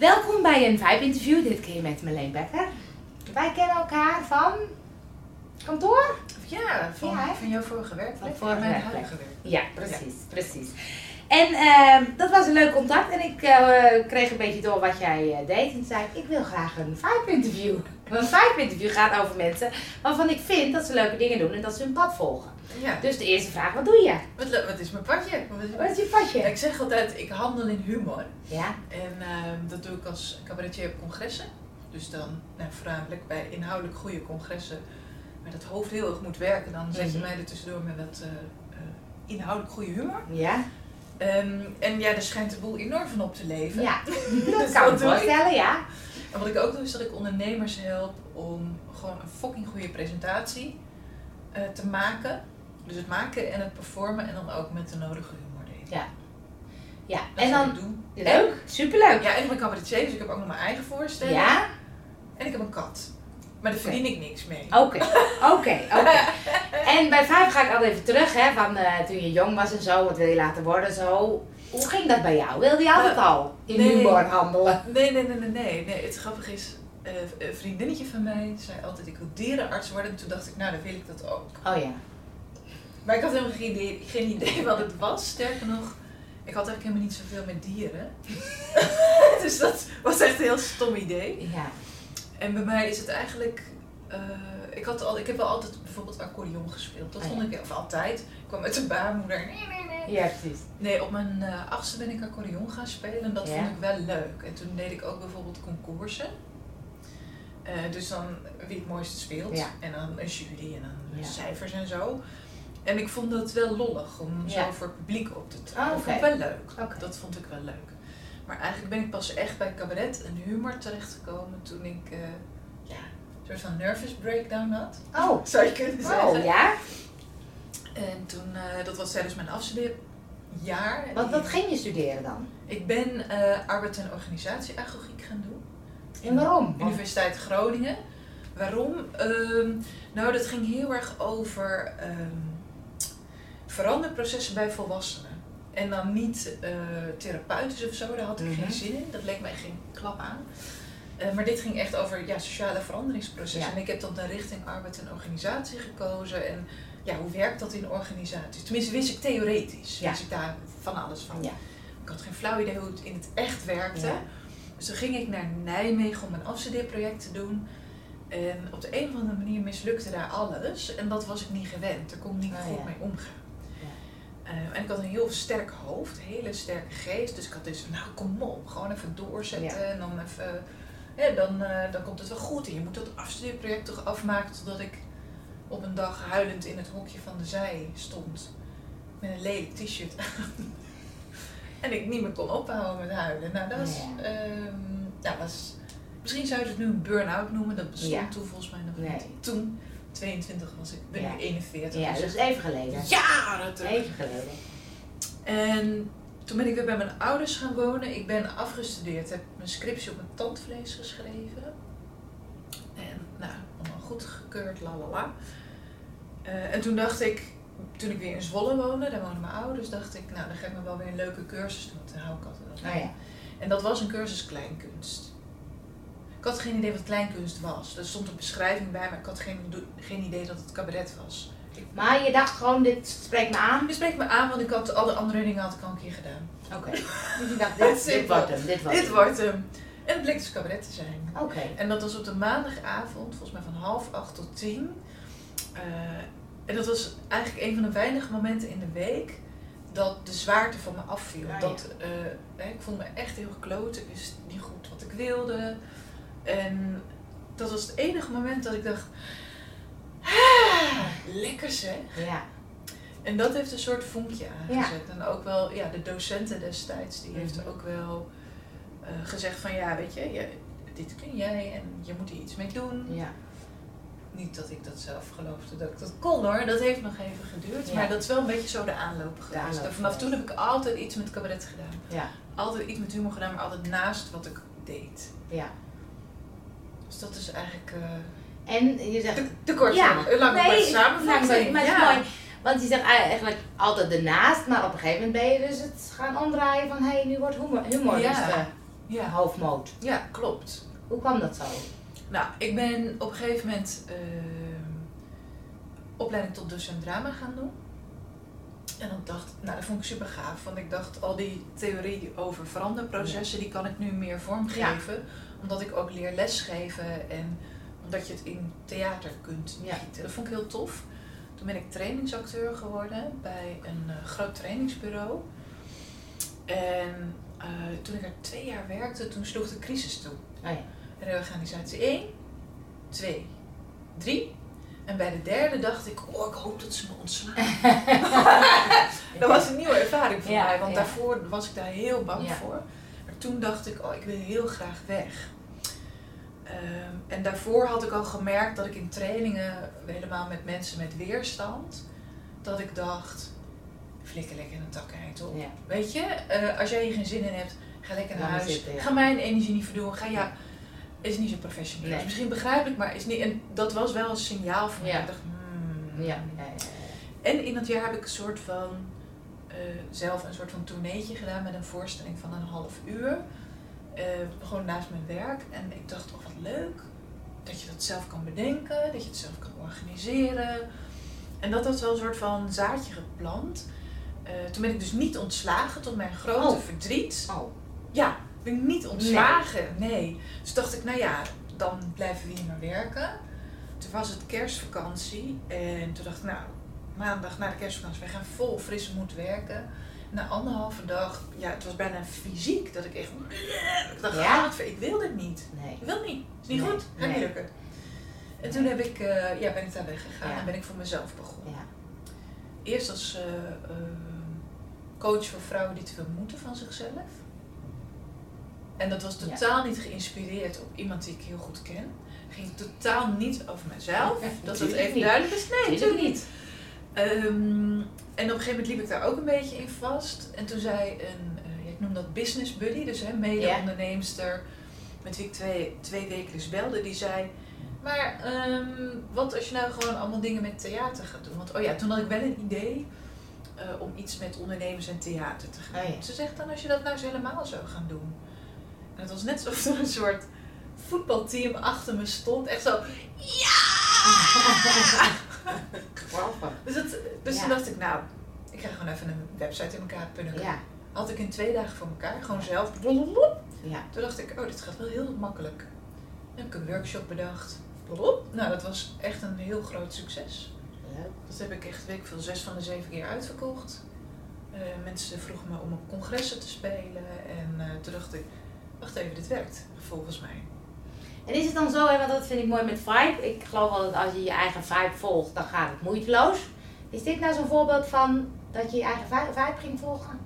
Welkom bij een Vibe-interview, dit keer met Marleen Becker. Wij kennen elkaar van kantoor? Ja, van, Ja, van jouw vorige werkplek. Van vorige werkplek. Ja, precies, precies. En ehm, dat was een leuk contact en ik eh, kreeg een beetje door wat jij eh, deed. En toen zei ik, ik wil graag een Vibe-interview. Een Vibe-interview gaat over mensen waarvan ik vind dat ze leuke dingen doen en dat ze hun pad volgen. Ja. Dus de eerste vraag, wat doe je? Wat, wat is mijn padje? Wat is- Wat is je padje? Ik zeg altijd, ik handel in humor. Ja, En ehm, dat doe ik als cabaretier op congressen. Dus dan nou, voornamelijk bij inhoudelijk goede congressen. Waar dat hoofd heel erg moet werken. Dan zet je Mhm. mij er tussendoor met wat eh, inhoudelijk goede humor. ja, Ehm, en ja, daar schijnt de boel enorm van op te leven. ja. Dat kan ik voorstellen, ja. En wat ik ook doe is dat ik ondernemers help om gewoon een fucking goede presentatie eh, te maken. Dus het maken en het performen en dan ook met de nodige humor erin. Ja. Ja, Dat en dan, leuk, superleuk. Ja, en ik ben cabaretier, dus ik heb ook nog mijn eigen voorstelling. Ja? En ik heb een kat. Maar daar verdien ik niks mee. Oké, oké, oké. En bij vijf ga ik altijd even terug, hè, van eh, toen je jong was en zo, wat wil je laten worden, zo. Hoe ging dat bij jou? Wilde je altijd Nou, al in nee. humor handelen? Nee, nee, nee, nee, nee. nee het grappige is, eh, een vriendinnetje van mij zei altijd, ik wil dierenarts worden. En toen dacht ik, nou, dan wil ik dat ook. Oh ja. Maar ik had helemaal geen idee, geen idee wat het was. Sterker nog, ik had eigenlijk helemaal niet zoveel met dieren. dus dat was echt een heel stom idee. Ja. En bij mij is het eigenlijk. eh, ik, had al, ik heb wel altijd bijvoorbeeld accordeon gespeeld. Dat Ah, vond ik, of altijd. Ik kwam met de baarmoeder. Nee, nee, nee. Ja, precies. Nee, op mijn eh, achtste ben ik accordeon gaan spelen en dat Ja. vond ik wel leuk. En toen deed ik ook bijvoorbeeld concoursen. Eh, dus dan wie het mooiste speelt. Ja. En dan een jury en dan cijfers en zo. En ik vond dat wel lollig om zo voor het publiek op te treden. Ah, Dat oké. vond ik wel leuk. Dat vond ik wel leuk. Maar eigenlijk ben ik pas echt bij cabaret en humor terechtgekomen toen ik eh, soort van nervous breakdown had. Oh. Zou je kunnen zeggen. Oh ja? En toen, eh, dat was tijdens mijn afstudeerjaar. Wat, wat ging je studeren dan? Ik ben eh arbeid- en organisatieagogiek gaan doen. En waarom? Universiteit Groningen. Waarom? Ehm, nou, dat ging heel erg over ehm, veranderprocessen bij volwassenen. En dan niet eh, therapeutisch of zo, daar had ik Mhm. geen zin in. Dat leek mij geen klap aan. Eh, maar dit ging echt over ja, sociale veranderingsprocessen. Ja. En ik heb dan de richting arbeid en organisatie gekozen. En ja, hoe werkt dat in organisaties? Tenminste, wist ik theoretisch. Ja. Wist ik daar van alles van. Ja. Ik had geen flauw idee hoe het in het echt werkte. Ja. Dus toen ging ik naar Nijmegen om een afstudeerproject te doen. En op de een of andere manier mislukte daar alles. En dat was ik niet gewend. Daar kon ik niet Ah, goed ja. mee omgaan. Eh, en ik had een heel sterk hoofd, een hele sterke geest. Dus ik had dus van, nou kom op, gewoon even doorzetten. En dan even, hè, dan, eh, dan komt het wel goed. En je moet dat afstudeerproject toch afmaken totdat ik op een dag huilend in het hokje van de zij stond. Met een lelijk t-shirt aan. en ik niet meer kon ophouden met huilen. Nou, dat was, Ja. ehm, ja, was misschien zou je het nu een burn-out noemen. Dat bestond Ja. toen volgens mij nog Nee. niet. Toen, 22 was ik, ben Ja. ik 41. Ja, dus dus even geleden. jaren terug. Even geleden. En toen ben ik weer bij mijn ouders gaan wonen. Ik ben afgestudeerd, heb mijn scriptie op mijn tandvlees geschreven. En nou, allemaal goed gekeurd, la la la. Eh, en toen dacht ik, toen ik weer in Zwolle woonde, daar woonden mijn ouders, dacht ik, nou dan ga ik me wel weer een leuke cursus doen. Want daar hou ik altijd wel van. Oh ja. En dat was een cursus kleinkunst. Ik had geen idee wat kleinkunst was. Er stond een beschrijving bij, maar ik had geen, geen idee dat het cabaret was. Maar je dacht gewoon, dit spreekt me aan. Je spreekt me aan, want ik had alle andere dingen had ik al een keer gedaan. Oké. Dus je dacht, dit, dit wordt hem, dit wordt Dit hem. wordt hem. En het bleek dus cabaret te zijn. Oké. En dat was op de maandagavond, volgens mij van half acht tot tien. Eh, en dat was eigenlijk een van de weinige momenten in de week dat de zwaarte van me afviel. Ah, ja. dat, eh, hè, ik voelde me echt heel gekloot. Ik wist niet goed wat ik wilde. En dat was het enige moment dat ik dacht... "Ah, lekker zeg. Ja. En dat heeft een soort vonkje aangezet. En ook wel, ja, de docenten destijds, die heeft Mhm. ook wel eh, gezegd van ja, weet je, je, dit kun jij en je moet er iets mee doen. Ja. Niet dat ik dat zelf geloofde dat ik dat kon hoor, dat heeft nog even geduurd. Ja. Maar dat is wel een beetje zo de aanloop geweest. aanloop en vanaf toen heb ik altijd iets met cabaret gedaan. Ja. Altijd iets met humor gedaan, maar altijd naast wat ik deed. Ja. Dus dat is eigenlijk eh En je zegt... te, te kort, Ja. een lange Nee, samenvatting. maar het is ja. mooi. Want je zegt eigenlijk altijd ernaast, maar op een gegeven moment ben je dus het gaan omdraaien van hé, hey, nu wordt humor, humor Ja. dus de, Ja. hoofdmoot. Ja, klopt. Hoe kwam dat zo? Nou, ik ben op een gegeven moment ehm, opleiding tot docent drama gaan doen. En dan dacht ik, nou dat vond ik super gaaf. Want ik dacht, al die theorie over veranderprocessen, die kan ik nu meer vormgeven. Omdat ik ook leer lesgeven en omdat je het in theater kunt Ja. Dat vond ik heel tof. Toen ben ik trainingsacteur geworden bij een eh, groot trainingsbureau. En eh, toen ik er twee jaar werkte, toen sloeg de crisis toe. Oh ja. Reorganisatie 1, 2, 3. En bij de derde dacht ik, oh, ik hoop dat ze me ontslaan. dat was een nieuwe ervaring voor Ja, mij, want ja. daarvoor was ik daar heel bang voor. Maar toen dacht ik, oh, ik wil heel graag weg. Ehm, en daarvoor had ik al gemerkt dat ik in trainingen, helemaal met mensen met weerstand, dat ik dacht, flikker lekker een tak eind op. Ja. Weet je, eh, als jij hier geen zin in hebt, ga lekker naar huis. zitten, ja. Ga mijn energie niet verdoen. Ga ja, is niet zo professioneel. Nee. Is misschien begrijpelijk, maar is niet. En dat was wel een signaal voor mij. Ja. Ik dacht, hmm. Ja. En in dat jaar heb ik een soort van eh, zelf een soort van tourneetje gedaan met een voorstelling van een half uur. Eh, gewoon naast mijn werk. En ik dacht, oh wat leuk. Dat je dat zelf kan bedenken, dat je het zelf kan organiseren. En dat had wel een soort van zaadje geplant. Eh, toen ben ik dus niet ontslagen tot mijn grote Oh. verdriet. Oh, Ja, ben ik niet ontslagen. Nee. Dus dacht ik, nou ja, dan blijven we hier maar werken. Toen was het kerstvakantie en toen dacht ik, nou, maandag na de kerstvakantie, wij gaan vol frisse moed werken. Na anderhalve dag, ja, het was bijna fysiek dat ik echt, ik dacht, Ja? ver- ik wil dit niet. nee. Ik wil niet. Het is niet Nee, goed. Nee. niet lukken. En toen heb ik, eh, ja, ben ik daar weggegaan Ja. en ben ik voor mezelf begonnen. Ja. Eerst als eh, eh, coach voor vrouwen die te veel moeten van zichzelf. En dat was Ja. totaal niet geïnspireerd op iemand die ik heel goed ken. Ging totaal niet over mezelf. Dat dat Tuurlijk even niet. duidelijk is. Nee, Tuurlijk natuurlijk niet. Ehm, en op een gegeven moment liep ik daar ook een beetje in vast. En toen zei een, eh, ja, ik noem dat business buddy, dus hè, mede-onderneemster, met wie ik twee, twee wekelijks belde, die zei... Maar ehm, wat als je nou gewoon allemaal dingen met theater gaat doen? Want oh ja, toen had ik wel een idee eh, om iets met ondernemers en theater te gaan Oh ja. Ze zegt dan als je dat nou eens helemaal zou gaan doen. En het was net alsof er een soort voetbalteam achter me stond. Echt zo, Grappig. Dus, dat, dus Ja. toen dacht ik, nou, ik ga gewoon even een website in elkaar punnen. Ja, Had ik in twee dagen voor elkaar, gewoon zelf. ja. Toen dacht ik, oh, dit gaat wel heel makkelijk. Toen heb ik een workshop bedacht. Nou, dat was echt een heel groot succes. Leuk. Dat heb ik echt, weet ik veel, zes van de zeven keer uitverkocht. Eh, mensen vroegen me om op congressen te spelen. En eh, toen dacht ik, wacht even, dit werkt volgens mij. En is het dan zo, hè, want dat vind ik mooi met Vibe. Ik geloof wel dat als je je eigen Vibe volgt, dan gaat het moeiteloos. Is dit nou zo'n voorbeeld van dat je je eigen vi- Vibe ging volgen?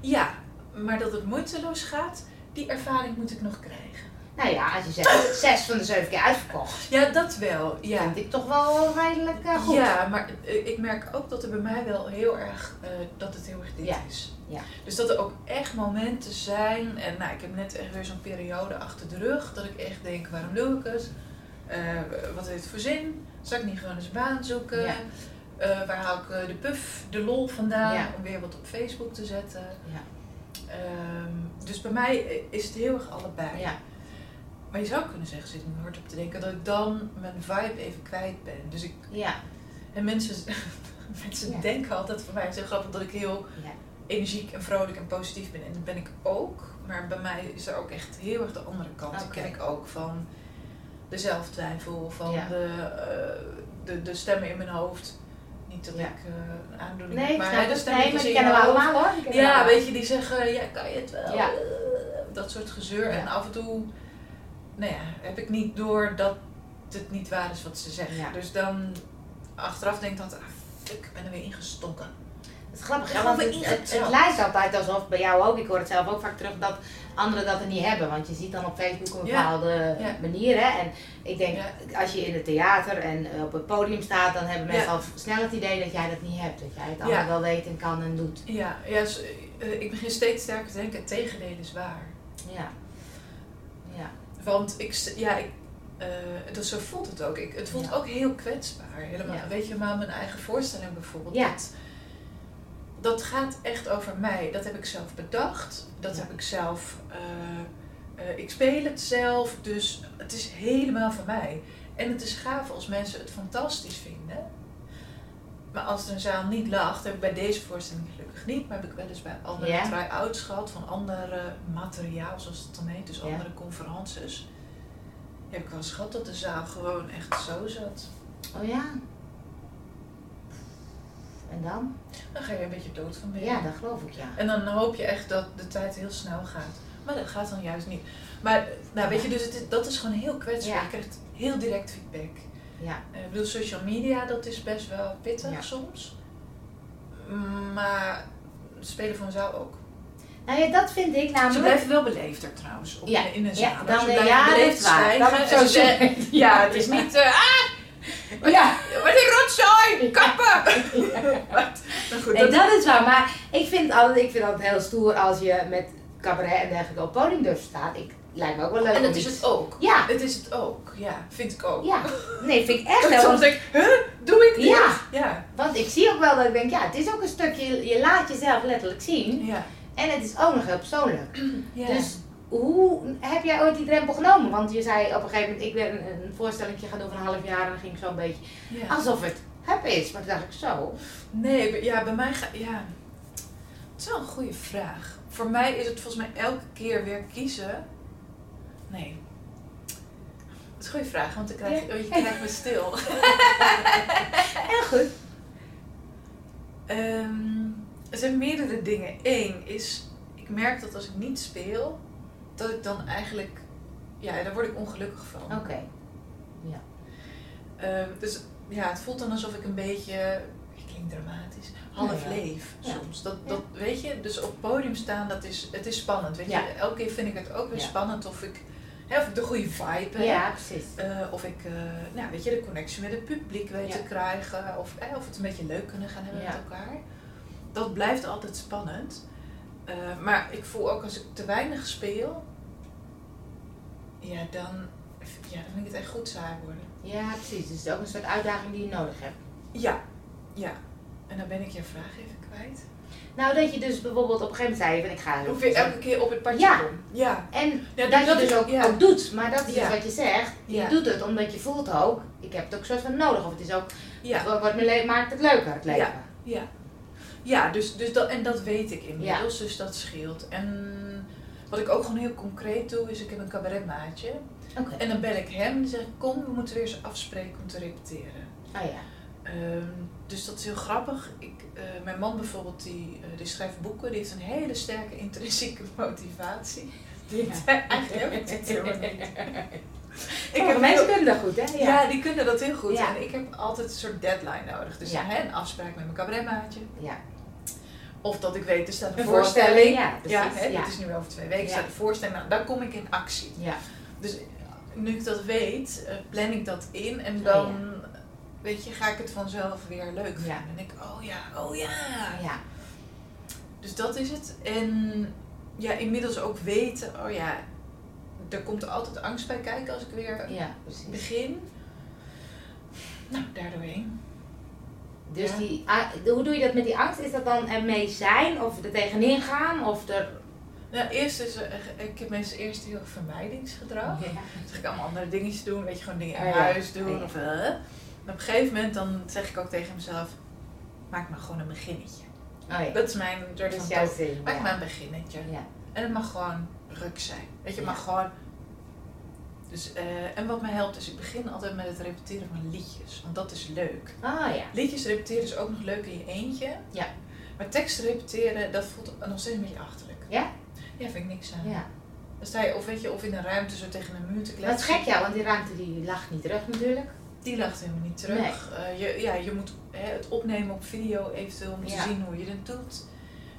Ja, maar dat het moeiteloos gaat, die ervaring moet ik nog krijgen. Nou ja, als je zegt zes van de zeven keer uitverkocht, Ja, dat wel. Ja. vind ik toch wel redelijk eh, goed. Ja, maar eh, ik merk ook dat er bij mij wel heel erg, eh, dat het heel erg dit Ja, is. ja. Dus dat er ook echt momenten zijn, en nou, ik heb net echt weer zo'n periode achter de rug, dat ik echt denk, waarom doe ik het? Wat heeft het voor zin? Zal ik niet gewoon eens een baan zoeken? Ja. Waar haal ik de puff, de lol vandaan Ja. om weer wat op Facebook te zetten? Ja. Ehm, dus bij mij is het heel erg allebei. Ja. Maar je zou kunnen zeggen, zit nu hard op te denken, dat ik dan mijn vibe even kwijt ben. Dus ik Ja. en mensen, mensen Ja. denken altijd van mij, het is heel grappig dat ik heel Ja. energiek en vrolijk en positief ben. En dat ben ik ook. Maar bij mij is er ook echt heel erg de andere kant. Die Oké. ken ik ook van de zelftwijfel, van Ja. de, eh, de, de stemmen in mijn hoofd. Niet dat Ja. ik een aandoening Nee, heb, maar hè, de het. Nee, maar die kennen we allemaal hoor. Ja, weet je, die zeggen, ja, kan je het wel? Ja. Eh, Dat soort gezeur. En af en toe, nou ja, heb ik niet door dat het niet waar is wat ze zeggen. Ja. Dus dan achteraf denk ik dat, ah, fuck, ik ben er weer ingestonken. Het is grappig, want het, het, het ingetrapt. lijkt altijd alsof, bij jou ook, ik hoor het zelf ook vaak terug, dat anderen dat er niet hebben. Want je ziet dan op Facebook een bepaalde Ja. manier. Hè? En ik denk, Ja. als je in het theater en eh, op het podium staat, dan hebben mensen Ja. al snel het idee dat jij dat niet hebt. Dat jij het allemaal wel weet en kan en doet. Ja, ja dus, eh, ik begin steeds sterker te denken, het tegendeel is waar. Ja. Want ik, ja, ik, eh, dus zo voelt het ook. Ik, het voelt Ja. ook heel kwetsbaar. Helemaal, Ja. Weet je, maar mijn eigen voorstelling bijvoorbeeld. Ja. Dat, dat gaat echt over mij. Dat heb ik zelf bedacht. Dat heb ik zelf eh, Eh, ik speel het zelf, dus het is helemaal van mij. En het is gaaf als mensen het fantastisch vinden. Maar als een zaal niet lacht, heb ik bij deze voorstelling niet. Maar heb ik wel eens bij andere Ja. try-outs gehad van andere materiaal, zoals het dan heet. Dus andere conferences. Heb ik wel eens gehad dat de zaal gewoon echt zo zat. Oh ja. En dan? Dan ga je een beetje dood van binnen. Ja, dat geloof ik, ja. En dan hoop je echt dat de tijd heel snel gaat. Maar dat gaat dan juist niet. Maar nou, weet je, dus het is, dat is gewoon heel kwetsbaar. Ja. Je krijgt heel direct feedback. Ja. Eh, Ik bedoel, social media, dat is best wel pittig Ja. soms. Maar spelen voor een zaal ook. Nou ja, dat vind ik Ze namelijk... blijven wel beleefder trouwens, op, Ja, in een zaal. ja, dan, Ze blijven ja, beleefd op en ze. Ja, het is niet... eh, ah, Ja. wat een rotzooi, kappen! maar goed, Nee, dat, dat is waar. Maar ik vind, altijd, ik vind het altijd heel stoer als je met cabaret en dergelijke op podium durft te staan. Ik, lijkt me ook wel leuk en dat is het ook. Ja, Het is het ook, ja, vind ik ook. ja. Nee, vind ik echt Dat ik soms denk, huh, doe ik dit? Ja. Ja. Want ik zie ook wel dat ik denk, ja, het is ook een stukje, je laat jezelf letterlijk zien. Ja. En het is ook nog heel persoonlijk. ja. Dus hoe heb jij ooit die drempel genomen? Want je zei op een gegeven moment, ik ben een, voorstelling gaan doen van een half jaar en dan ging ik zo'n beetje ja. alsof het heb is. Maar toen dacht ik zo. Nee, ja, bij mij gaat, ja. Het is wel een goede vraag. Voor mij is het volgens mij elke keer weer kiezen. Nee. Dat is een goede vraag, want ik krijg, Ja. oh, je krijgt me stil. Heel goed. Ehm, er zijn meerdere dingen. Eén is, ik merk dat als ik niet speel, dat ik dan eigenlijk, ja, daar word ik ongelukkig van. Oké. Ehm, dus ja, het voelt dan alsof ik een beetje, ik klink dramatisch, half Ja, ja. leef Ja. soms. Dat, Ja. dat, weet je, dus op het podium staan, dat is, het is spannend. Weet Ja. je, elke keer vind ik het ook weer Ja. spannend of ik, hè, of de goede vibe heb. Ja, precies. Eh, of ik, eh, nou, weet je, de connectie met het publiek weet Ja. te krijgen. Of, eh, of het een beetje leuk kunnen gaan hebben Ja. met elkaar. Dat blijft altijd spannend. Eh, maar ik voel ook als ik te weinig speel, ja, dan, ja, dan vind ik het echt goed saai worden. Ja, precies. Dus het is ook een soort uitdaging die je nodig hebt. Ja, ja. En dan ben ik je vraag even kwijt. Nou, dat je dus bijvoorbeeld op een gegeven moment zei van ik ga... Of je elke keer op het padje Ja. Ja. En Ja, dat je dat dus is- ook, ja. ook doet. Maar dat is dus wat je zegt. Je doet het omdat je voelt ook, ik heb het ook soort van nodig. Of het is ook, Ja. het wordt me maakt het leuker, het leven. Ja. Ja, dus, dus dat, en dat weet ik inmiddels, dus dat scheelt. En wat ik ook gewoon heel concreet doe, is ik heb een cabaretmaatje. En dan bel ik hem en zeg ik, kom, we moeten weer eens afspreken om te repeteren. Oh ja. Ehm, dus dat is heel grappig. Ik, eh, mijn man bijvoorbeeld, die, eh, die schrijft boeken, die heeft een hele sterke intrinsieke motivatie. Die eigenlijk heb ik niet. Sommige heb mensen heel- kunnen dat goed, hè? ja. die kunnen dat heel goed. Ja. En ik heb altijd een soort deadline nodig. Dus Ja. hè, een afspraak met mijn cabaretmaatje. Ja. Of dat ik weet, er staat een, Een voorstelling. voorstelling, ja, hè, het is nu over twee weken, staat een voorstelling. Nou, daar kom ik in actie. Ja. Dus nu ik dat weet, eh, plan ik dat in. En Oh, dan, weet je, ga ik het vanzelf weer leuk vinden. Ja. En denk ik, oh ja, oh ja. Ja. Dus dat is het. En ja, inmiddels ook weten, oh ja, er komt altijd angst bij kijken als ik weer Ja, begin. Nou, daardoorheen. Dus Ja. die, a- hoe doe je dat met die angst? Is dat dan ermee zijn of er tegenin gaan of er... Nou, eerst is ik heb meestal eerst heel vermijdingsgedrag. Ja. Dan zeg ik allemaal andere dingetjes doen, weet je, gewoon dingen in Oh huis doen. Oh. Of, eh. Op een gegeven moment dan zeg ik ook tegen mezelf, maak maar gewoon een beginnetje. Oh ja. Dat is mijn soort Dat van zin. Maak ja. maar een beginnetje. Ja. En het mag gewoon ruk zijn. Weet je, het mag gewoon... Dus, eh, en wat mij helpt is, ik begin altijd met het repeteren van liedjes. Want dat is leuk. Oh ja. Liedjes repeteren is ook nog leuk in je eentje. Ja. Maar teksten repeteren, dat voelt nog steeds een beetje achterlijk. Ja? Ja, vind ik niks aan. Ja. Dan sta je of, weet je, of in een ruimte zo tegen een muur te Dat kletsen. is gek ja, want die ruimte die lacht niet terug natuurlijk. Die lacht helemaal niet terug. Eh, je, ja, je moet hè, het opnemen op video eventueel om te Ja. zien hoe je het doet.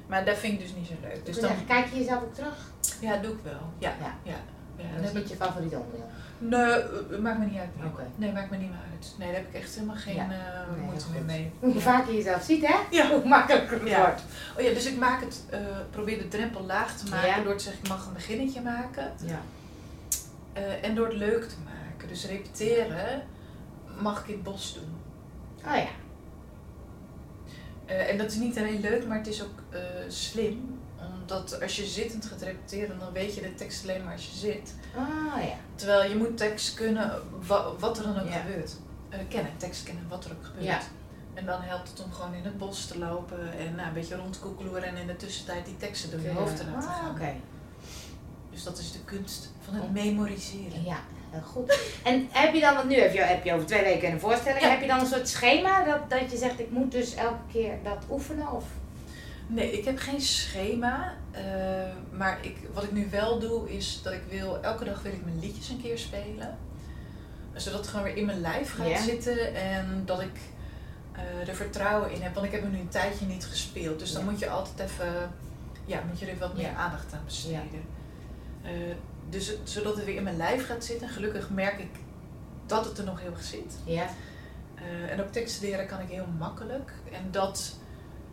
Maar dat vind ik dus niet zo leuk. Dus dan, kijk je jezelf ook terug. ja, doe ik wel. Ja, Ja. ja. ja, Dat is niet je favoriete onderdeel. Nee, eh, maakt me niet uit. Nee. Maakt me niet meer uit. Nee, daar heb ik echt helemaal geen Ja. eh, Nee, moeite meer mee. Hoe vaker je jezelf ziet, hè? Ja. Hoe makkelijker het wordt. Oh ja, dus ik maak het, eh, probeer de drempel laag te maken Ja. door te zeggen ik mag een beginnetje maken. Ja. eh, en door het leuk te maken. Dus repeteren mag ik in het bos doen. Oh ja. Eh, en dat is niet alleen leuk, maar het is ook eh, slim. Omdat als je zittend gaat repeteren, dan weet je de tekst alleen maar als je zit. Ah ja. Terwijl je moet tekst kunnen, wa- wat er dan ook Ja. gebeurt. Eh, kennen, tekst kennen, wat er ook gebeurt. Ja. En dan helpt het om gewoon in het bos te lopen en nou, een beetje rondkoekeloeren en in de tussentijd die teksten door je hoofd te laten Ah, gaan. oké. Dus dat is de kunst van het memoriseren. Ja, heel goed. En heb je dan, want nu heb je, heb je over twee weken een voorstelling, Ja. heb je dan een soort schema dat, dat je zegt ik moet dus elke keer dat oefenen? Of? Nee, ik heb geen schema. eh, maar ik, wat ik nu wel doe is dat ik wil, elke dag wil ik mijn liedjes een keer spelen. Zodat het gewoon weer in mijn lijf gaat zitten en dat ik eh, er vertrouwen in heb. Want ik heb er nu een tijdje niet gespeeld. Dus dan Ja. moet je altijd even, ja, moet je er wat meer aandacht aan besteden. Dus het- zodat het weer in mijn lijf gaat zitten. Gelukkig merk ik dat het er nog heel erg zit. Ja. Eh, en ook teksten leren kan ik heel makkelijk. En dat,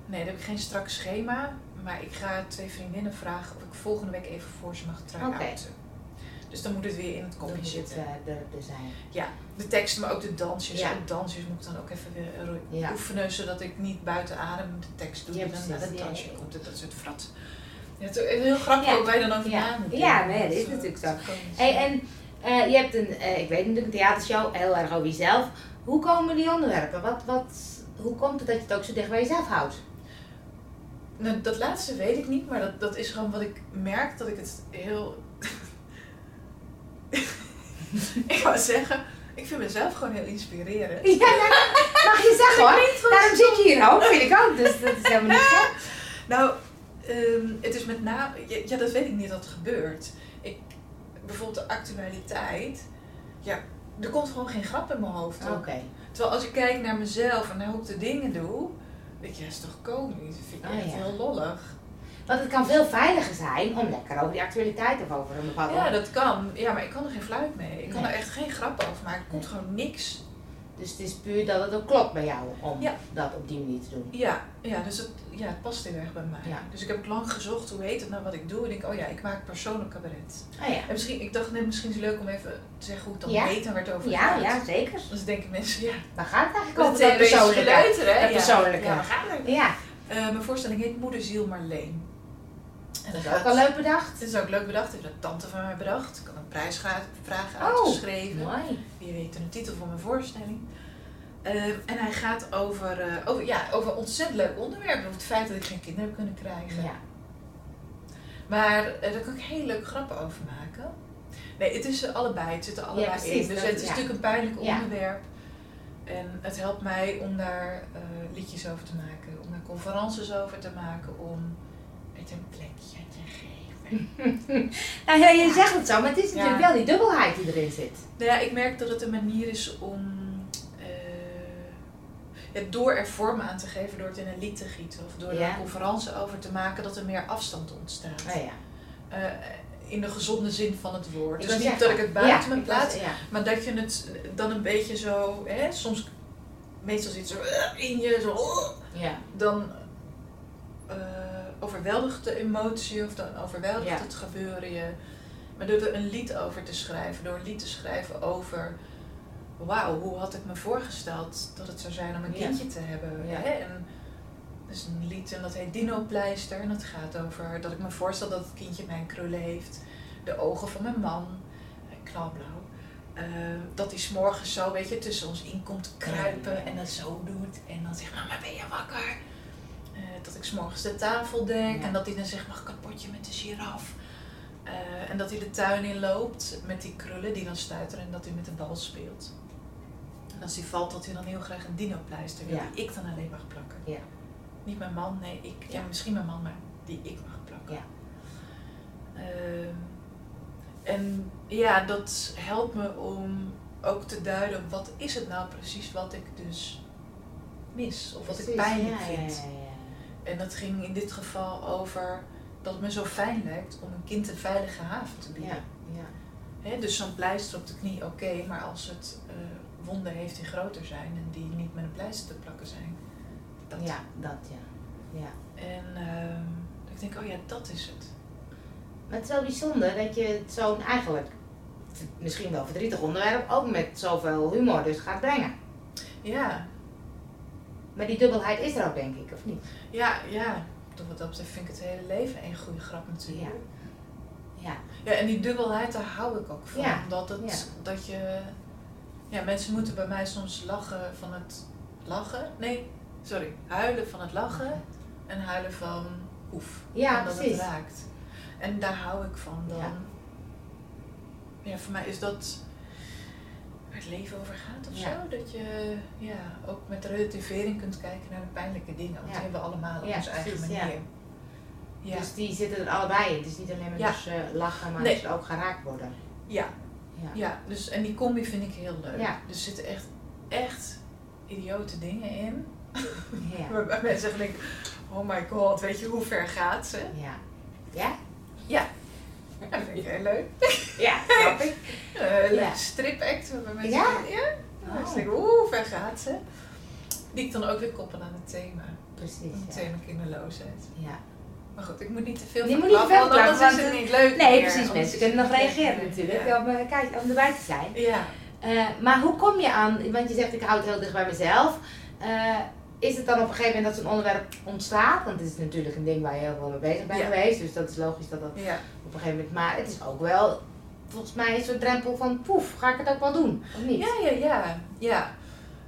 nee, daar heb ik geen strak schema. Maar ik ga twee vriendinnen vragen of ik volgende week even voor ze mag try-outen. Dus dan moet het weer in het Dan kopje moet het zitten. eh, er, er zijn. De teksten, maar ook de dansjes. Ja. En dansjes moet ik dan ook even weer eh, Ja. oefenen, zodat ik niet buiten adem de tekst doe. Ja, die dan naar het Ja, dansje ja, ja. komt. Dat soort frat. Ja, het is heel grappig Ja. wij dan over Ja. na Ja, nee, dat is Zo- natuurlijk zo. Hey, en eh, je hebt een, eh, ik weet natuurlijk, een theatershow, heel erg over jezelf. Hoe komen die onderwerpen? Wat, wat, hoe komt het dat je het ook zo dicht bij jezelf houdt? Nou, dat laatste weet ik niet, maar dat, dat is gewoon wat ik merk dat ik het heel. ik wou zeggen, ik vind mezelf gewoon heel inspirerend. Ja, mag je zeggen hoor. Daarom zit je hier ook, vind ik ook. Dus dat is helemaal niet gek. Nou, ehm, het is met name. Ja, dat weet ik niet dat het gebeurt. Ik, bijvoorbeeld de actualiteit. Ja, er komt gewoon geen grap in mijn hoofd. Oké. Terwijl als ik kijk naar mezelf en naar hoe ik de dingen doe. Weet je, dat is toch komisch? Dat vind ik Oh, echt ja. heel lollig. Want het kan veel veiliger zijn om lekker over die actualiteit of over een bepaalde... Ja, dat kan. Ja, maar ik kan er geen fluit mee. Ik kan er echt geen grap over maken. Er komt gewoon niks. Dus het is puur dat het ook klopt bij jou om Ja. dat op die manier te doen. Ja, ja dus het, ja, het past heel erg bij mij. Ja. Dus ik heb lang gezocht hoe heet het nou wat ik doe. En ik denk, oh ja, ik maak persoonlijk cabaret. Oh ja. En misschien, ik dacht net, misschien is het leuk om even te zeggen hoe het dan Ja. waar het over Ja, gaat. ja, zeker. Dus denken mensen, ja, Waar gaat het eigenlijk dat over dat persoonlijke? geleuter, hè? Dat persoonlijke. Ja, waar gaat het? Ja, Eh, mijn voorstelling heet Moederziel Marleen. En dat is ook al leuk bedacht. Dit is ook leuk bedacht. Ik heb een tante van mij bedacht. Een prijsvraag Oh, uitgeschreven. Mooi. Wie weet de titel van mijn voorstelling. Eh, en hij gaat over, eh, over, ja, over een ontzettend leuk onderwerp. Over het feit dat ik geen kinderen heb kunnen krijgen. Ja. Maar eh, daar kan ik heel leuk grappen over maken. Nee, het is allebei. Het zit er allebei Ja, precies, in. Dus dat- het is ja. natuurlijk een pijnlijk onderwerp. En het helpt mij om daar liedjes over te maken. Om daar conferences over te maken. Om het een plekje. Nou ja, je zegt het zo, maar het is natuurlijk Ja. wel die dubbelheid die erin zit. Nou ja, ik merk dat het een manier is om eh, het door er vorm aan te geven, door het in een lied te gieten of door er Ja. een conferentie over te maken, dat er meer afstand ontstaat. Oh ja. Eh, in de gezonde zin van het woord. Ik dus niet zeggen, dat ik het buiten ja, me plaats, Ja. maar dat je het dan een beetje zo, hè, soms, meestal zit zo eh, in je, zo, eh, ja. dan eh, overweldigt de emotie of dan overweldigt Ja. het gebeuren je. Maar door er een lied over te schrijven, door een lied te schrijven over, wauw, hoe had ik me voorgesteld dat het zou zijn om een Ja. kindje te hebben. Ja. Hè? En dat is een lied en dat heet Dino Pleister en dat gaat over dat ik me voorstel dat het kindje mijn krullen heeft, de ogen van mijn man, eh, knalblauw. Eh, dat hij s'morgens zo, weet je, tussen ons in komt kruipen en dat zo doet. En dan zegt, mama ben je wakker? Eh, dat ik s'morgens de tafel dek en dat hij dan zegt, mag ik een potje met de giraf? Eh, en dat hij de tuin in loopt met die krullen die dan stuiteren en dat hij met de bal speelt. En als hij valt, dat hij dan heel graag een dinopleister wil Ja. die ik dan alleen mag plakken. Ja. Niet mijn man, nee, ik. Ja, Ja. misschien mijn man, maar die ik mag plakken. Ja. Ehm, en ja, dat helpt me om ook te duiden wat is het nou precies wat ik dus mis of wat ik pijnlijk vind. En dat ging in dit geval over dat het me zo fijn lijkt om een kind een veilige haven te bieden. Ja, dus zo'n pleister op de knie, oké, maar als het eh, wonden heeft die groter zijn en die niet met een pleister te plakken zijn. Dat. Ja, dat ja. ja. En ehm, ik denk, oh ja, dat is het. Maar het is wel bijzonder dat je zo'n eigenlijk misschien wel verdrietig onderwerp ook met zoveel humor dus gaat brengen. Ja. Maar die dubbelheid is er ook, denk ik, of niet? Ja, ja. Toch wat dat betreft vind ik het hele leven een goede grap natuurlijk. Ja. Ja, en die dubbelheid, daar hou ik ook van. Ja. Dat, het, Ja. dat je... Ja, mensen moeten bij mij soms lachen van het lachen. Nee, sorry. Huilen van het lachen. En huilen van oef. Ja, van dat precies. het raakt. En daar hou ik van. Dan, Ja. ja. voor mij is dat waar het leven over gaat of Ja. zo. Dat je ja, ook met relativering kunt kijken naar de pijnlijke dingen. Want die hebben we allemaal op Ja, onze eigen precies, manier. ja. Ja. Dus die zitten er allebei in. Het is niet alleen maar dus, eh, lachen, maar Nee. dus ook geraakt worden. ja. Ja. Ja, dus, en die combi vind ik heel leuk. Ja. Dus er zitten echt, echt idiote dingen in. Ja. Waarbij mensen denken, oh my god, weet je hoe ver gaat ze? Ja. Ja? Ja, dat vind ik heel leuk. Ja, snap ik. Een leuke Ja. stripact waarbij mensen Ja? ja. Oh. Mensen denken, oeh, ver gaat ze? Die ik dan ook weer koppel aan het thema. Precies. Het Ja. thema kinderloosheid. ja. Maar goed, ik moet niet te veel Je moet niet te veel verklappen, want anders is want, het niet leuk Nee, meer. precies. Mensen is kunnen nog reageren leuk. natuurlijk Ja. om, eh, kijk, om erbij te zijn. Ja. Eh, maar hoe kom je aan, want je zegt ik houd heel dicht bij mezelf. Eh, is het dan op een gegeven moment dat zo'n onderwerp ontstaat? Want het is natuurlijk een ding waar je heel veel mee bezig bent Ja. geweest. Dus dat is logisch dat dat ja. op een gegeven moment. Maar het is ook wel volgens mij zo'n drempel van poef, ga ik het ook wel doen? Of niet? Ja, ja, ja. ja.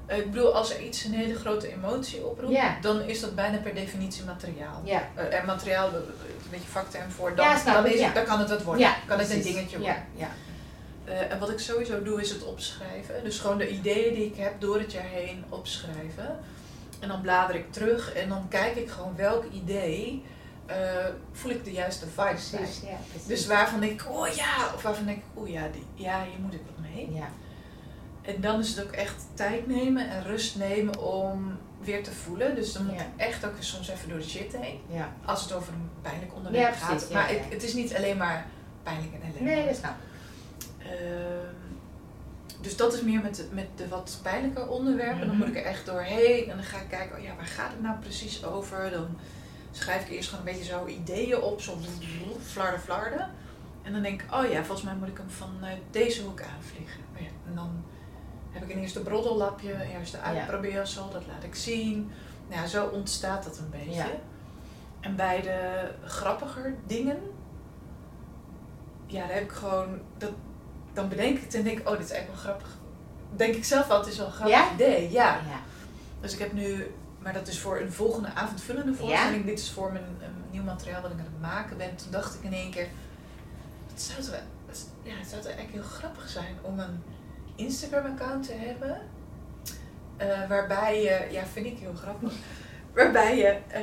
Eh, Ik bedoel, als er iets een hele grote emotie oproept, Ja. dan is dat bijna per definitie materiaal. Ja. Eh, en materiaal, eh, een beetje vakterm voor, dan, Ja, dan, is, het- dan kan het wat worden. Ja, kan het een dingetje worden. ja. En wat ik sowieso doe, is het opschrijven. Dus gewoon de ideeën die ik heb door het jaar heen opschrijven. En dan blader ik terug en dan kijk ik gewoon welk idee eh, voel ik de juiste vibes bij. Precies, ja, precies. Dus waarvan denk ik, oh ja, of waarvan denk ik, oh ja, die, ja, hier moet ik wat mee. ja. En dan is het ook echt tijd nemen en rust nemen om weer te voelen. Dus dan moet Ja. ik echt ook soms even door de shit heen. ja. Als het over een pijnlijk onderwerp Ja, gaat. maar. Ik, het is niet alleen maar pijnlijk en ellende. Nee, dat snap ik. Ehm, dus dat is meer met de, met de wat pijnlijke onderwerpen. Dan Mhm. moet ik er echt doorheen. En dan ga ik kijken, oh ja, waar gaat het nou precies over? Dan schrijf ik eerst gewoon een beetje zo ideeën op. Zo flarden, flarden. En dan denk ik, oh ja, volgens mij moet ik hem vanuit deze hoek aanvliegen. Oh ja, en dan heb ik een eerste broddellapje, een eerste uitprobeersel. Dat laat ik zien. Nou ja, zo ontstaat dat een beetje. Ja. En bij de grappiger dingen, ja, daar heb ik gewoon, dat, dan bedenk ik het en denk ik, oh, dit is echt wel grappig. Denk ik zelf wel, het is wel een grappig Ja? idee. Ja. Ja. Dus ik heb nu, maar dat is voor een volgende avondvullende voorstelling. Dit is voor mijn een nieuw materiaal wat ik aan het maken ben. Toen dacht ik in één keer, het zou toch, het- ja, het zou toch eigenlijk heel grappig zijn om een Instagram-account te hebben. eh, waarbij je, ja, vind ik heel grappig. Waarbij je eh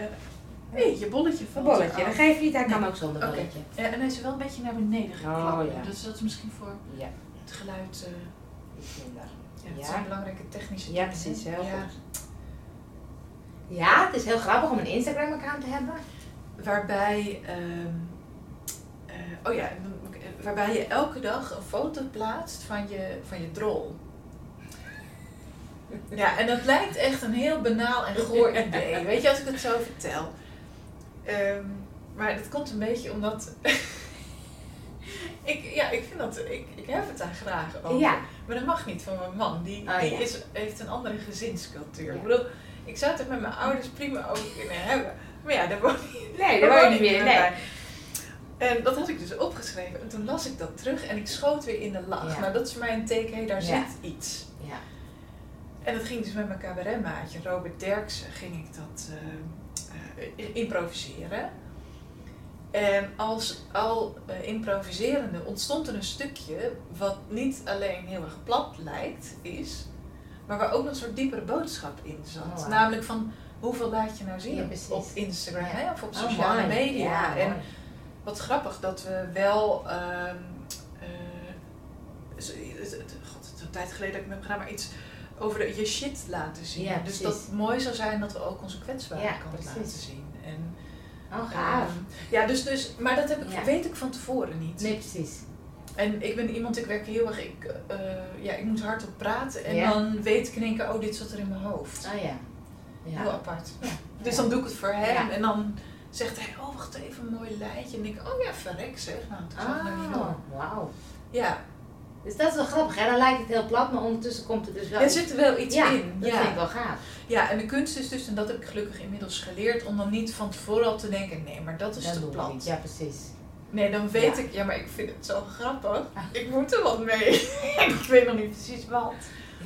hey, je bolletje Een van bolletje, dat geeft niet, hij kan Nee. ook zonder bolletje. Ja, en hij is wel een beetje naar beneden geklapt. Oh, ja. Dus dat is misschien voor Ja, het geluid. eh, minder. ja, het zijn belangrijke technische Ja, precies, heel Ja. goed. Ja, het is heel grappig om een Instagram-account te hebben. Waarbij, ehm, eh, oh ja, waarbij je elke dag een foto plaatst van je, van je drol. Ja, en dat lijkt echt een heel banaal en goor idee. Weet je, als ik het zo vertel. Ehm, maar dat komt een beetje omdat. ik, ja, ik vind dat. Ik, ik heb het daar graag over. Ja. Maar dat mag niet van mijn man. Die, Oh, die ja. is, heeft een andere gezinscultuur. Ja. Ik bedoel, ik zou het er met mijn ouders prima over kunnen hebben. Maar ja, daar woon ik Nee, daar woon je niet meer. Nee. bij. En dat had ik dus opgeschreven. En toen las ik dat terug en ik schoot weer in de lach. Nou, dat is voor mij een teken, hé, daar zit iets. Ja. En dat ging dus met mijn cabaretmaatje, Robert Derksen, ging ik dat eh, eh, improviseren. En als al eh, improviserende ontstond er een stukje wat niet alleen heel erg plat lijkt, is, maar waar ook nog een soort diepere boodschap in zat. Oh. Namelijk van hoeveel laat je nou zien Ja, op- Instagram Ja. hè, of op Oh, sociale media. Ja, en wat grappig dat we wel. ehm eh, God, het is een tijd geleden dat ik me heb gedaan, maar iets over de, je shit laten zien. Ja, dus dat het mooi zou zijn dat we ook onze kwetsbare Ja, laten zien. En, Oh, gaaf. ehm, ja, dus, dus, maar dat heb ik, Ja. weet ik van tevoren niet. Nee, precies. En ik ben iemand, ik werk heel erg, ik, eh, ja, ik moet hardop praten en dan weet ik in één keer, oh, dit zat er in mijn hoofd. Oh ja. Heel apart. Dus dan doe ik het voor hem en dan zegt hij, oh wacht even, een mooi lijntje. En ik oh ja, verrek zeg. Nou, Oh, doen. wauw. Ja, Dus dat is wel grappig, hè? Dan lijkt het heel plat, maar ondertussen komt er dus wel... Er zit er wel iets ja, in. dat ja. vind ik wel gaaf. ja, en de kunst is dus, en dat heb ik gelukkig inmiddels geleerd, om dan niet van tevoren al te denken, nee, maar dat is Dat te plat. niet. Ja, precies. Nee, dan weet Ja. ik, ja, maar ik vind het zo grappig. Ik moet er wat mee. ik weet nog niet precies wat.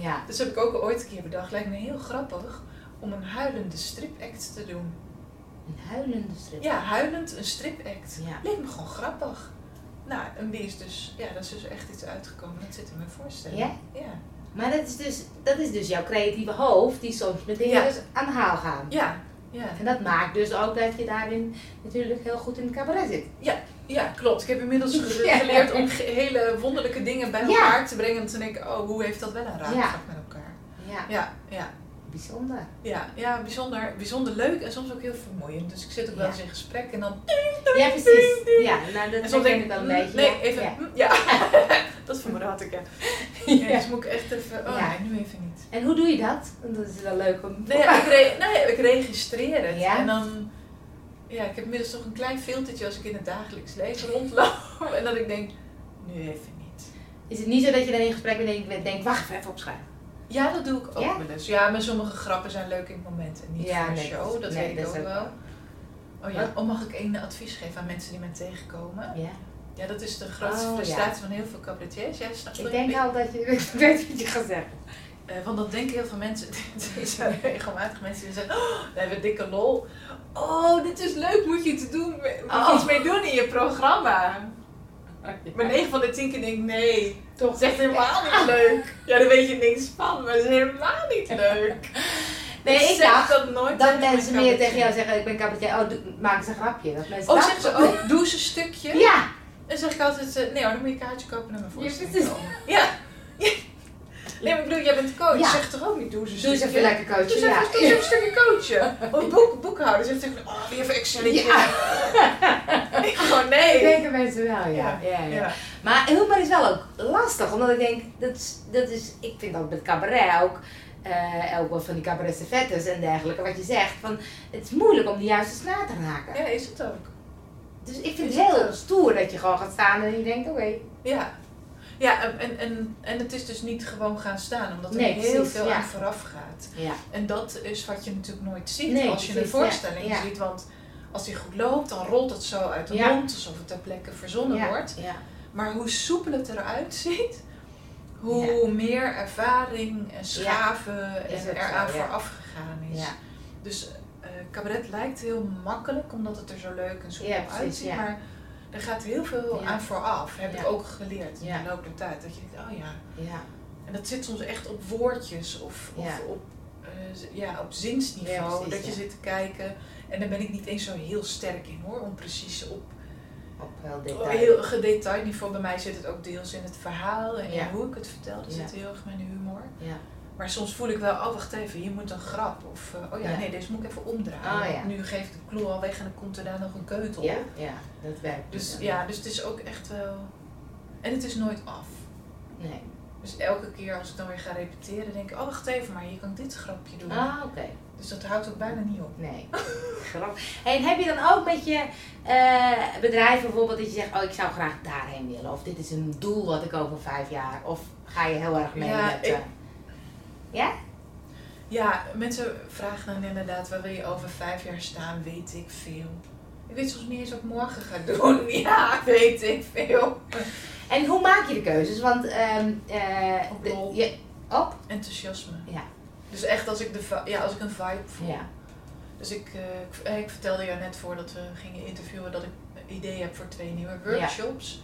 Ja. Dus heb ik ook ooit een keer bedacht, lijkt me heel grappig om een huilende stripact te doen. Een huilende strip. Ja, huilend een stripact. Ja. Leek me gewoon grappig. Nou, en die is dus, ja, dat is dus echt iets uitgekomen. Dat zit in mijn voorstelling. Ja? Ja. Maar dat is, dus, dat is dus jouw creatieve hoofd die soms met dingen Ja. dus aan de haal gaan. Ja, ja. En dat maakt dus ook dat je daarin natuurlijk heel goed in het cabaret zit. Ja, klopt. Ik heb inmiddels ge- Ja. geleerd om hele wonderlijke dingen bij Ja. elkaar te brengen. En te denken, oh, hoe heeft dat wel een raakvlak Ja. met elkaar? Ja, Ja, ja. Bijzonder. Ja, ja bijzonder, bijzonder leuk en soms ook heel vermoeiend. Dus ik zit ook wel eens in gesprek en dan... Ja, precies. Ja, nou dat En soms denk ik wel een mm, beetje. Nee, even... Ja. mm, dat verraad ik, ja. ja. Dus moet ik echt even... Oh Ja. nee, nu even niet. En hoe doe je dat? Dat is wel leuk om... Nee, ja, ik, re nee, ik registreer het. En dan... Ja, ik heb inmiddels toch een klein filtertje als ik in het dagelijks leven rondloop. En dat ik denk, nu even niet. Is het niet zo dat je dan in gesprek bent en denkt, denk, wacht even, even opschrijven? Ja, dat doe ik ook Ja? wel eens. Ja, maar sommige grappen zijn leuk in het moment en niet Ja, voor een nee, show. Dat nee, weet ik ook wel. Oh ja, oh, mag ik één advies geven aan mensen die mij tegenkomen? Ja. Ja, dat is de grootste Oh, ja. frustratie van heel veel cabaretiers. Jij snapt Ik denk al dat je ik weet wat je gaat zeggen. Eh, want dat denken heel veel mensen. Er zijn regelmatig mensen die zeggen: oh, we hebben dikke lol. Oh, dit is leuk, moet je te doen, moet je Oh. iets mee doen in je programma. Maar 9 van de 10 keer denk ik: nee, Toch? dat is echt helemaal niet leuk. Ja, daar weet je niks van, maar het is helemaal niet leuk. Nee, ik dacht dat nooit. dat mensen meer tegen jou zeggen, ik ben cabaretier, oh, doe- maak eens een grapje. Dat mensen Oh, zeggen ze ook, doe eens een stukje. Ja, En zeg ik altijd, eh, nee hoor, dan moet je een kaartje kopen naar mijn Ja, voorstelling precies. ja. Nee, maar ik bedoel, jij bent coach. Ja. Zeg toch ook niet, doe een doe eens even lekker coachen. Ja. even, doe eens even een stukje coachen. Of boek, boekhouder zegt tegen oh, weer even Excelletje. Ik gewoon, nee. Dat denken mensen wel, ja. Ja, ja. ja, Ja. Maar humor is wel ook lastig, omdat ik denk, dat is, dat is ik vind ook met cabaret ook, eh, ook wel van die cabaret en dergelijke, wat je zegt, van, het is moeilijk om de juiste snaar te raken. Ja, is het ook. Dus ik vind Is het heel stoer dat je gewoon gaat staan en je denkt, oké, Ja. Ja, en, en, en, het is dus niet gewoon gaan staan, omdat er Nee, heel precies, veel ja. aan vooraf gaat. ja. En dat is wat je natuurlijk nooit ziet Nee, als je een precies, voorstelling ja, ziet. Want als die goed loopt, dan rolt het zo uit de mond, alsof het ter plekke verzonnen wordt. Ja. Maar hoe soepel het eruit ziet, hoe meer ervaring en schaven en eraan vooraf gegaan is. Ja. Dus eh, cabaret lijkt heel makkelijk, omdat het er zo leuk en soepel uitziet. Maar er gaat heel veel Ja. aan vooraf, heb Ja. ik ook geleerd in de loop der tijd. Dat je denkt, oh ja. ja. En dat zit soms echt op woordjes of, of op, z- ja, op zinsniveau. Precies, dat je zit te kijken. En daar ben ik niet eens zo heel sterk in hoor, om precies op Op Oh, detail. heel gedetailleerd niveau. Bij mij zit het ook deels in het verhaal en Ja. hoe ik het vertel. Dat Ja. zit heel erg mijn humor. Ja. Maar soms voel ik wel, oh wacht even, hier moet een grap. Of eh, oh ja, Ja. nee, deze moet ik even omdraaien. Oh, ja. Nu geef ik de clue al weg en dan komt er daar nog een keutel. Ja, ja, dat werkt. Dus ja, dus het is ook echt wel. En het is nooit af. Nee. Dus elke keer als ik dan weer ga repeteren, denk ik, oh wacht even, maar hier kan ik dit grapje doen. Ah, oké. Dus dat houdt ook bijna niet op. Nee. Hey, en heb je dan ook met je eh, bedrijf bijvoorbeeld dat je zegt, oh ik zou graag daarheen willen. Of dit is een doel wat ik over vijf jaar. Of ga je heel erg mee Ja, met... ik- eh, Ja? Ja, mensen vragen dan inderdaad, waar wil je over vijf jaar staan? Weet ik veel. Ik weet soms niet eens wat ik morgen ga doen. Ja, weet ik veel. En hoe maak je de keuzes? Want de- lol. je, op? Enthousiasme. Ja. Dus echt als ik, de, ja, als ik een vibe voel. Ja. Dus ik, ik, eh, ik vertelde jou net voordat we gingen interviewen dat ik een idee heb voor twee nieuwe workshops.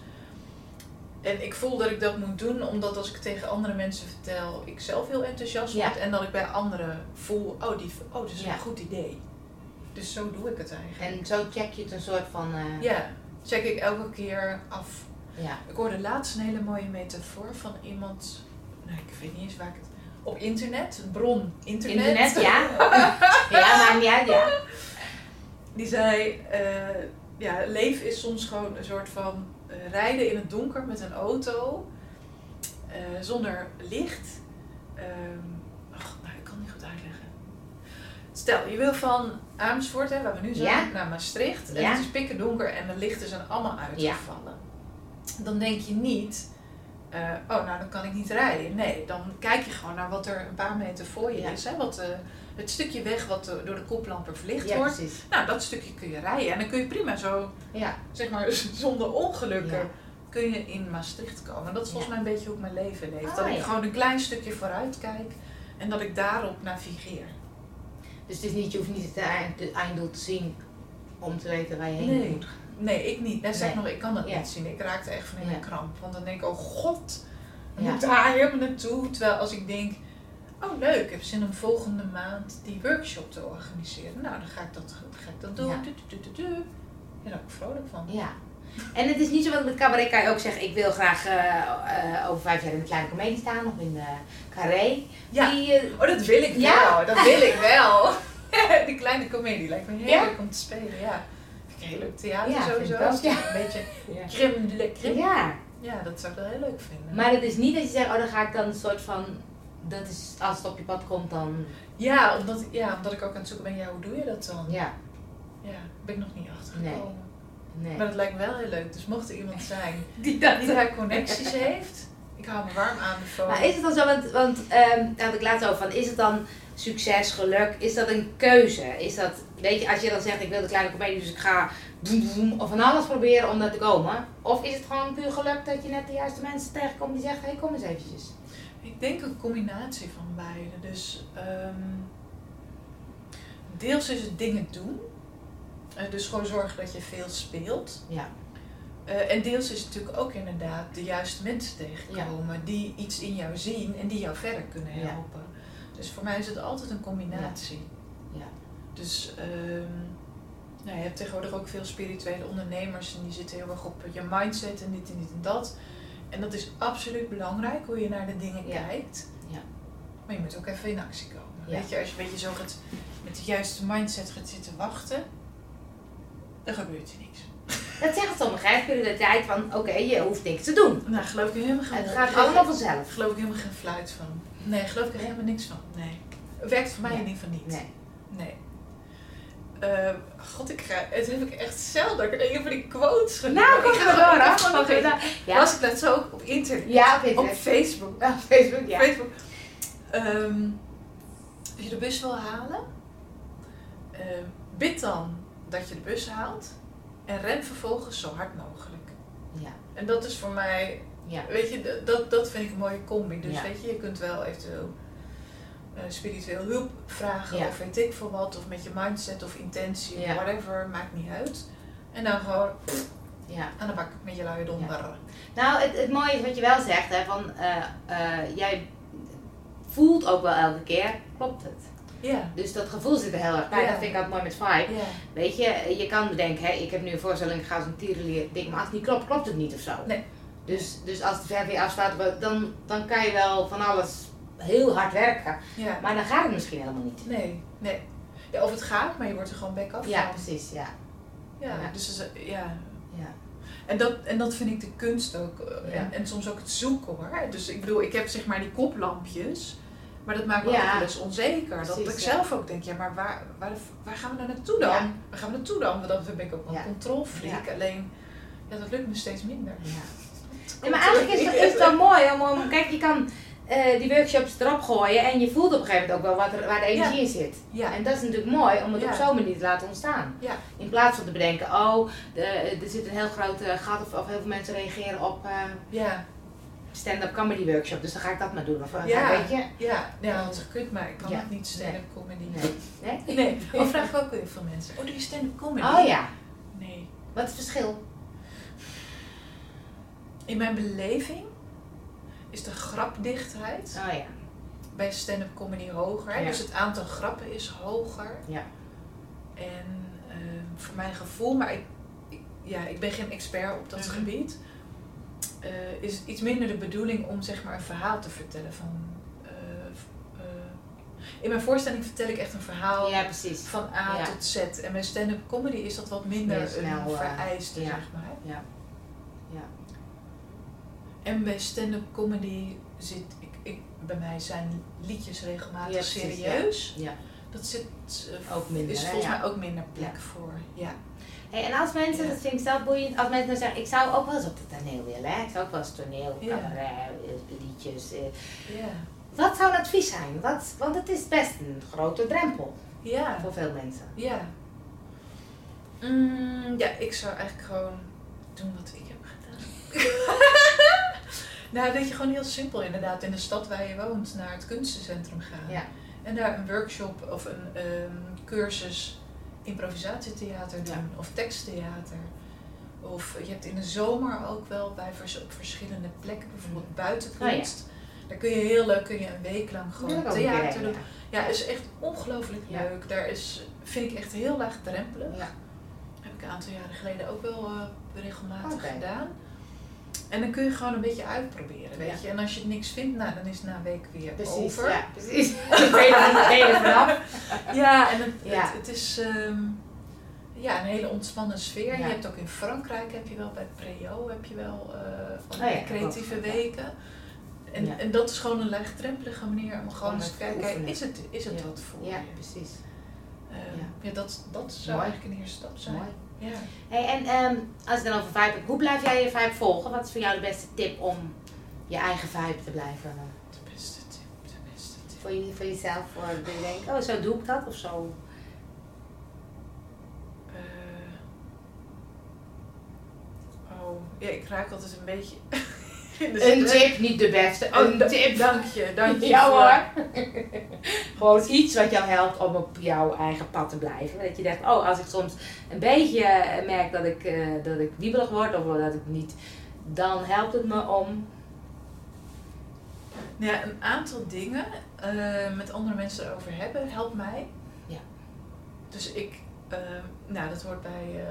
En ik voel dat ik dat moet doen, omdat als ik tegen andere mensen vertel, ik zelf heel enthousiast Ja. word. En dat ik bij anderen voel, oh, die, oh dat is Ja. een goed idee. Dus zo doe ik het eigenlijk. En zo check je het een soort van... eh, Ja, check ik elke keer af. ja. Ik hoorde laatst een hele mooie metafoor van iemand, nou, ik weet niet eens waar ik het... Op internet, bron, internet. Internet, ja. ja, maar uit, ja. Die zei, eh, ja, leven is soms gewoon een soort van rijden in het donker met een auto. eh, zonder licht. Ehm, ach, nou, ik kan het niet goed uitleggen. Stel, je wil van Amersfoort, hè, waar we nu zijn, Ja. naar Maastricht. En Ja. het is pikken donker en de lichten zijn allemaal uitgevallen. Dan denk je niet, eh, oh, nou dan kan ik niet rijden. Nee, dan kijk je gewoon naar wat er een paar meter voor je is. Hè? Wat, eh, het stukje weg wat door de koplampen verlicht Ja, wordt. precies. Nou, dat stukje kun je rijden. En dan kun je prima zo, Ja, zeg maar, zonder ongelukken, Ja. kun je in Maastricht komen. En dat is volgens mij een beetje hoe ik mijn leven leef. Ah, dat ik gewoon een klein stukje vooruit kijk en dat ik daarop navigeer. dus het is niet, je hoeft niet het eind- het einddoel te zien om te weten waar je heen Nee. moet. Nee, ik niet. En zeg Nee. nog, ik kan dat niet zien. Ik raakte echt van in een kramp. Want dan denk ik, oh god, moet daar helemaal naartoe. Terwijl als ik denk, oh leuk, ik heb zin om volgende maand die workshop te organiseren. Nou, dan ga ik dat, dan ga ik dat doen. Ja. Du, du. Ja, daar ben ik vrolijk van. Ja. En het is niet zo, want met cabaret kan je ook zeggen, ik wil graag eh, eh, over vijf jaar in de kleine comedie staan of in de carré. Ja. Die, eh, Oh, dat wil ik Ja. wel. Dat wil ik wel. die kleine comedie lijkt me heerlijk om te spelen, ja. Vind ik heel leuk theater Ja, sowieso. toch Een beetje ja. krim ja, Ja, dat zou ik wel heel leuk vinden. maar het is niet dat je zegt, oh dan ga ik dan een soort van, dat is, als het op je pad komt dan, Ja omdat, ja, omdat ik ook aan het zoeken ben, ja, hoe doe je dat dan? ja, Ja, ben ik nog niet achtergekomen. nee. Maar dat lijkt me wel heel leuk. Dus mocht er iemand zijn Die dat, die daar connecties heeft, ik hou me warm aan de phone. maar is het dan zo, want, want ehm, daar had ik laatst over van, is het dan succes, geluk, is dat een keuze? Is dat, weet je, als je dan zegt, ik wil de kleine comedie, dus ik ga of van alles proberen om daar te komen. Of is het gewoon puur geluk dat je net de juiste mensen tegenkomt die zeggen, hé hey, kom eens eventjes. Ik denk een combinatie van beide. Dus ehm, deels is het dingen doen. Eh, dus gewoon zorgen dat je veel speelt. Ja. Eh, en deels is het natuurlijk ook inderdaad de juiste mensen tegenkomen die iets in jou zien en die jou verder kunnen Ja. helpen. Dus voor mij is het altijd een combinatie. Ja. Dus ehm, nou, je hebt tegenwoordig ook veel spirituele ondernemers en die zitten heel erg op je mindset en dit en dit en dat. En dat is absoluut belangrijk hoe je naar de dingen Ja. kijkt. Ja. Maar je moet ook even in actie komen. Ja. Weet je, als je een beetje zo gaat, met de juiste mindset gaat zitten wachten, dan gebeurt er niks. Dat zeggen sommigen, hè, spiritualiteit van, oké, je hoeft niks te doen. Nou, geloof ik helemaal geen Het gaat allemaal vanzelf. geloof ik helemaal geen fluit van. Nee, geloof ik er helemaal niks van. Nee. Werkt voor mij in ieder geval niet. Nee. Nee. Eh, God, ik ga, het heb ik echt zelden. ik een van die quotes genoemd. Nou, Ik kom ga ik heb even- Ja. Was ik dat zo ook op internet? Ja, op Op internet. Facebook. Ja, Facebook, ja. Facebook. Ehm, als je de bus wil halen, eh, bid dan dat je de bus haalt en ren vervolgens zo hard mogelijk. Ja. En dat is voor mij, Ja. weet je, dat, dat vind ik een mooie combi. Dus Ja. weet je, je kunt wel eventueel eh, spiritueel hulp vragen Ja. of weet ik veel wat, of met je mindset of intentie, Ja. whatever, maakt niet uit. En dan gewoon ja. aan de bak met je luie donder. Nou, het, het mooie is wat je wel zegt, hè, van eh, eh, jij voelt ook wel elke keer, klopt het? Ja. Dus dat gevoel zit er heel erg bij. Ja. Dat vind ik altijd mooi met vibe. Ja. Weet je, je kan bedenken, hè, ik heb nu een voorstelling, ik ga een tierenlier, denk maar als het niet klopt, klopt het niet of zo. Nee. Dus, dus als de ver weer afstaat, dan, dan kan je wel van alles heel hard werken. ja. Maar dan gaat het misschien helemaal niet. Nee, nee. Ja, of het gaat, maar je wordt er gewoon back af Ja, van. precies, ja. Ja, Ja. dus eh, ja. ja. En dat, en dat vind ik de kunst ook. eh, Ja. En, en soms ook het zoeken hoor. Dus ik bedoel, ik heb zeg maar die koplampjes. Maar dat maakt me ook wel eens onzeker. dat ik zelf ook denk, ja, maar waar, waar, waar gaan we nou naartoe dan? Waar gaan we naartoe dan? Want dan ben ik ook een controlfreak. Alleen, ja, dat lukt me steeds minder. ja. Nee, maar eigenlijk is is het wel mooi om, om kijk, je kan eh, die workshops erop gooien en je voelt op een gegeven moment ook wel wat er, waar de energie in zit. Ja, En dat is natuurlijk mooi om het Ja. op zo'n manier te laten ontstaan. Ja. In plaats van te bedenken, oh, de, er zit een heel groot eh, gat of, of heel veel mensen reageren op eh, ja, stand-up comedy workshop, dus dan ga ik dat maar doen. Of Ja. weet je? ja. Ja, dat is gekund, maar ik kan het niet stand-up comedy. Nee. Nee? Nee, of vraag ik ook heel veel mensen. Oh, doe je stand-up comedy? Oh ja, Nee. wat is het verschil? In mijn beleving is de grapdichtheid Oh ja. bij stand-up comedy hoger. Ja. Dus het aantal grappen is hoger. Ja. En ehm, voor mijn gevoel, maar ik, ik- ja, ik ben geen expert op dat Mhm. gebied, eh, is het iets minder de bedoeling om zeg maar een verhaal te vertellen. Van, eh, eh, in mijn voorstelling vertel ik echt een verhaal Ja, van A Ja. tot Z. En bij stand-up comedy is dat wat minder snel, een vereiste, ja. zeg maar. Ja. En bij stand-up comedy zit, ik, ik, bij mij zijn liedjes regelmatig Ja, serieus. Ja. Dat zit, eh, Ook minder, is volgens mij ook minder plek voor. Ja. Hey, en als mensen, dat vind ik zelf boeiend, als mensen dan zeggen, ik zou ook wel eens op het toneel willen, hè? ik zou ook wel eens toneel, cabaret, liedjes. eh. Ja. Wat zou een advies zijn? Wat, want het is best een grote drempel Ja. voor veel mensen. Ja. Mm, ja, ik zou eigenlijk gewoon doen wat ik heb gedaan. nou, weet je, gewoon heel simpel inderdaad. In de stad waar je woont, naar het kunstencentrum gaan. Ja. En daar een workshop of een ehm, cursus improvisatietheater doen. Of teksttheater. Of je hebt in de zomer ook wel bij vers- op verschillende plekken, bijvoorbeeld buitenkunst. Daar kun je heel leuk, kun je een week lang gewoon theater doen. Ja, is echt ongelooflijk leuk. Daar is, vind ik echt heel laagdrempelig. Ja. Heb ik een aantal jaren geleden ook wel eh, regelmatig gedaan. En dan kun je gewoon een beetje uitproberen, weet je. En als je het niks vindt, nou, dan is het na een week weer Precies, over. ja, precies. ik weet er niet vanaf. Ja, en het. Het, het is ehm, ja, een hele ontspannen sfeer. Ja. Je hebt ook in Frankrijk, heb je wel bij Preo, heb je wel eh, van Oh ja, creatieve ook, weken. En, Ja. en dat is gewoon een laagdrempelige manier om gewoon Om eens te kijken, is het, is het Ja. wat voor Ja, precies. Ehm, Ja. ja. dat, dat zou Mooi. eigenlijk een eerste stap zijn. Mooi. Ja. Hey, en ehm, als je dan over vibe hebt, hoe blijf jij je vibe volgen? Wat is voor jou de beste tip om je eigen vibe te blijven? De beste tip, de beste tip. Voor, je, voor jezelf, voor je denkt, oh zo doe ik dat of zo. Eh, oh, ja, ik raak altijd een beetje. Een tip, niet de beste, Oh, een tip. Dank je, dank je. Ja hoor. Gewoon iets wat jou helpt om op jouw eigen pad te blijven. Dat je denkt, oh als ik soms een beetje eh, merk dat ik, eh, dat ik wiebelig word of dat ik niet, dan helpt het me om. Nou Ja, een aantal dingen eh, met andere mensen erover hebben helpt mij. Ja. Dus ik, eh, nou dat hoort bij,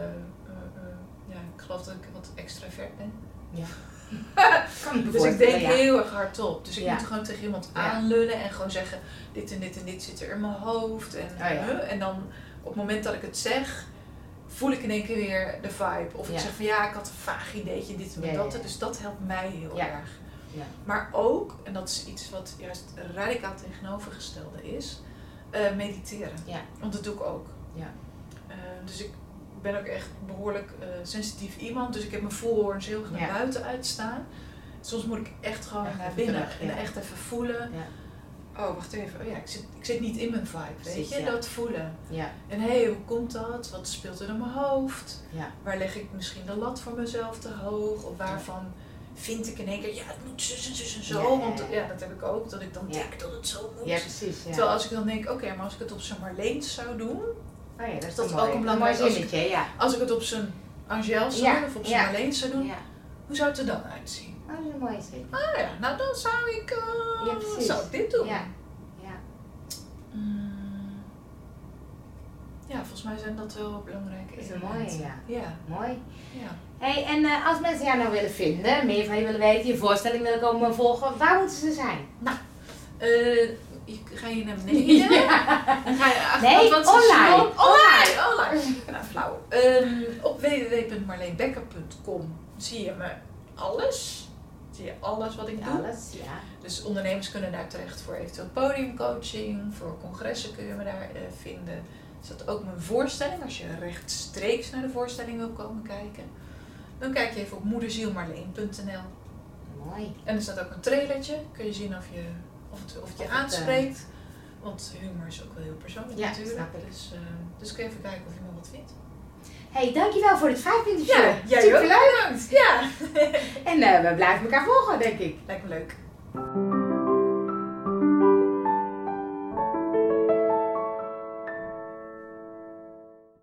ja, ik geloof dat ik wat extravert ben. Ja. Dus ik denk ja. heel erg hardop. Dus ik Ja. moet gewoon tegen iemand aanlullen en gewoon zeggen, dit en dit en dit zit er in mijn hoofd. En, Oh en dan op het moment dat ik het zeg, voel ik in één keer weer de vibe. Of ik zeg van ja, ik had een vaag ideetje, dit en dat. Dus dat helpt mij heel erg. Ja. Maar ook, en dat is iets wat juist radicaal tegenovergestelde is, eh, mediteren. Ja. Want dat doe ik ook. Ja. Eh, dus ik ben ook echt behoorlijk eh, sensitief iemand. Dus ik heb mijn voelhoorns heel erg naar Ja. buiten uitstaan. Soms moet ik echt gewoon Echt naar binnen terug, en ja. echt even voelen. Oh, wacht even. Oh ja, ik zit, ik zit niet in mijn vibe, weet je? ja. Dat voelen. Ja, En hé, hey, hoe komt dat? Wat speelt er in mijn hoofd? ja, Waar leg ik misschien de lat voor mezelf te hoog? Of waarvan vind ik in één keer, ja, het moet zus en zus en zo. Ja, ja, Want ja. ja, dat heb ik ook, dat ik dan Ja. denk dat het zo moet. ja, precies. Ja. Terwijl als ik dan denk, oké, maar als ik het op zo'n Marleens zou doen, oh ja, dat is, dat is mooi. ook een mooi belangrijk- als zinnetje, ja. als ik het op zijn Angel zou Ja, doen of op zijn ja. Marleens zou doen, hoe zou het er dan uitzien? Oh, dat is een mooie zin. Ah ja, nou dan zou ik, eh, zou ik dit doen. Ja, ja. Mm. Ja, volgens mij zijn dat wel belangrijke Dat is een mooie, ja. Ja, Mooi. ja. Hey, en eh, als mensen jou nou willen vinden, meer van je willen weten, je voorstelling willen komen volgen, waar moeten ze zijn? Eh, je, ga je naar beneden? Dan ga je achter Nee, online. Online, online. Nou, flauw. Ehm, op www.marleenbekker.com zie je me alles. Zie je alles wat ik doe. Alles, ja. Dus ondernemers kunnen daar terecht voor eventueel podiumcoaching. Voor congressen kun je me daar eh, vinden. Er staat ook mijn voorstelling. Als je rechtstreeks naar de voorstelling wil komen kijken. Dan kijk je even op moederzielmarleen.nl. Mooi. En er staat ook een trailertje. Kun je zien of, je, of, het, of het je het, eh, aanspreekt. Want humor is ook wel heel persoonlijk Ja, natuurlijk. snap ik. Dus, eh, dus kun je even kijken of je me wat vindt. Hey, dankjewel voor dit vijf interview. Ja, jij ook bedankt. Ja, En eh, we blijven elkaar volgen, denk ik. lijkt me leuk.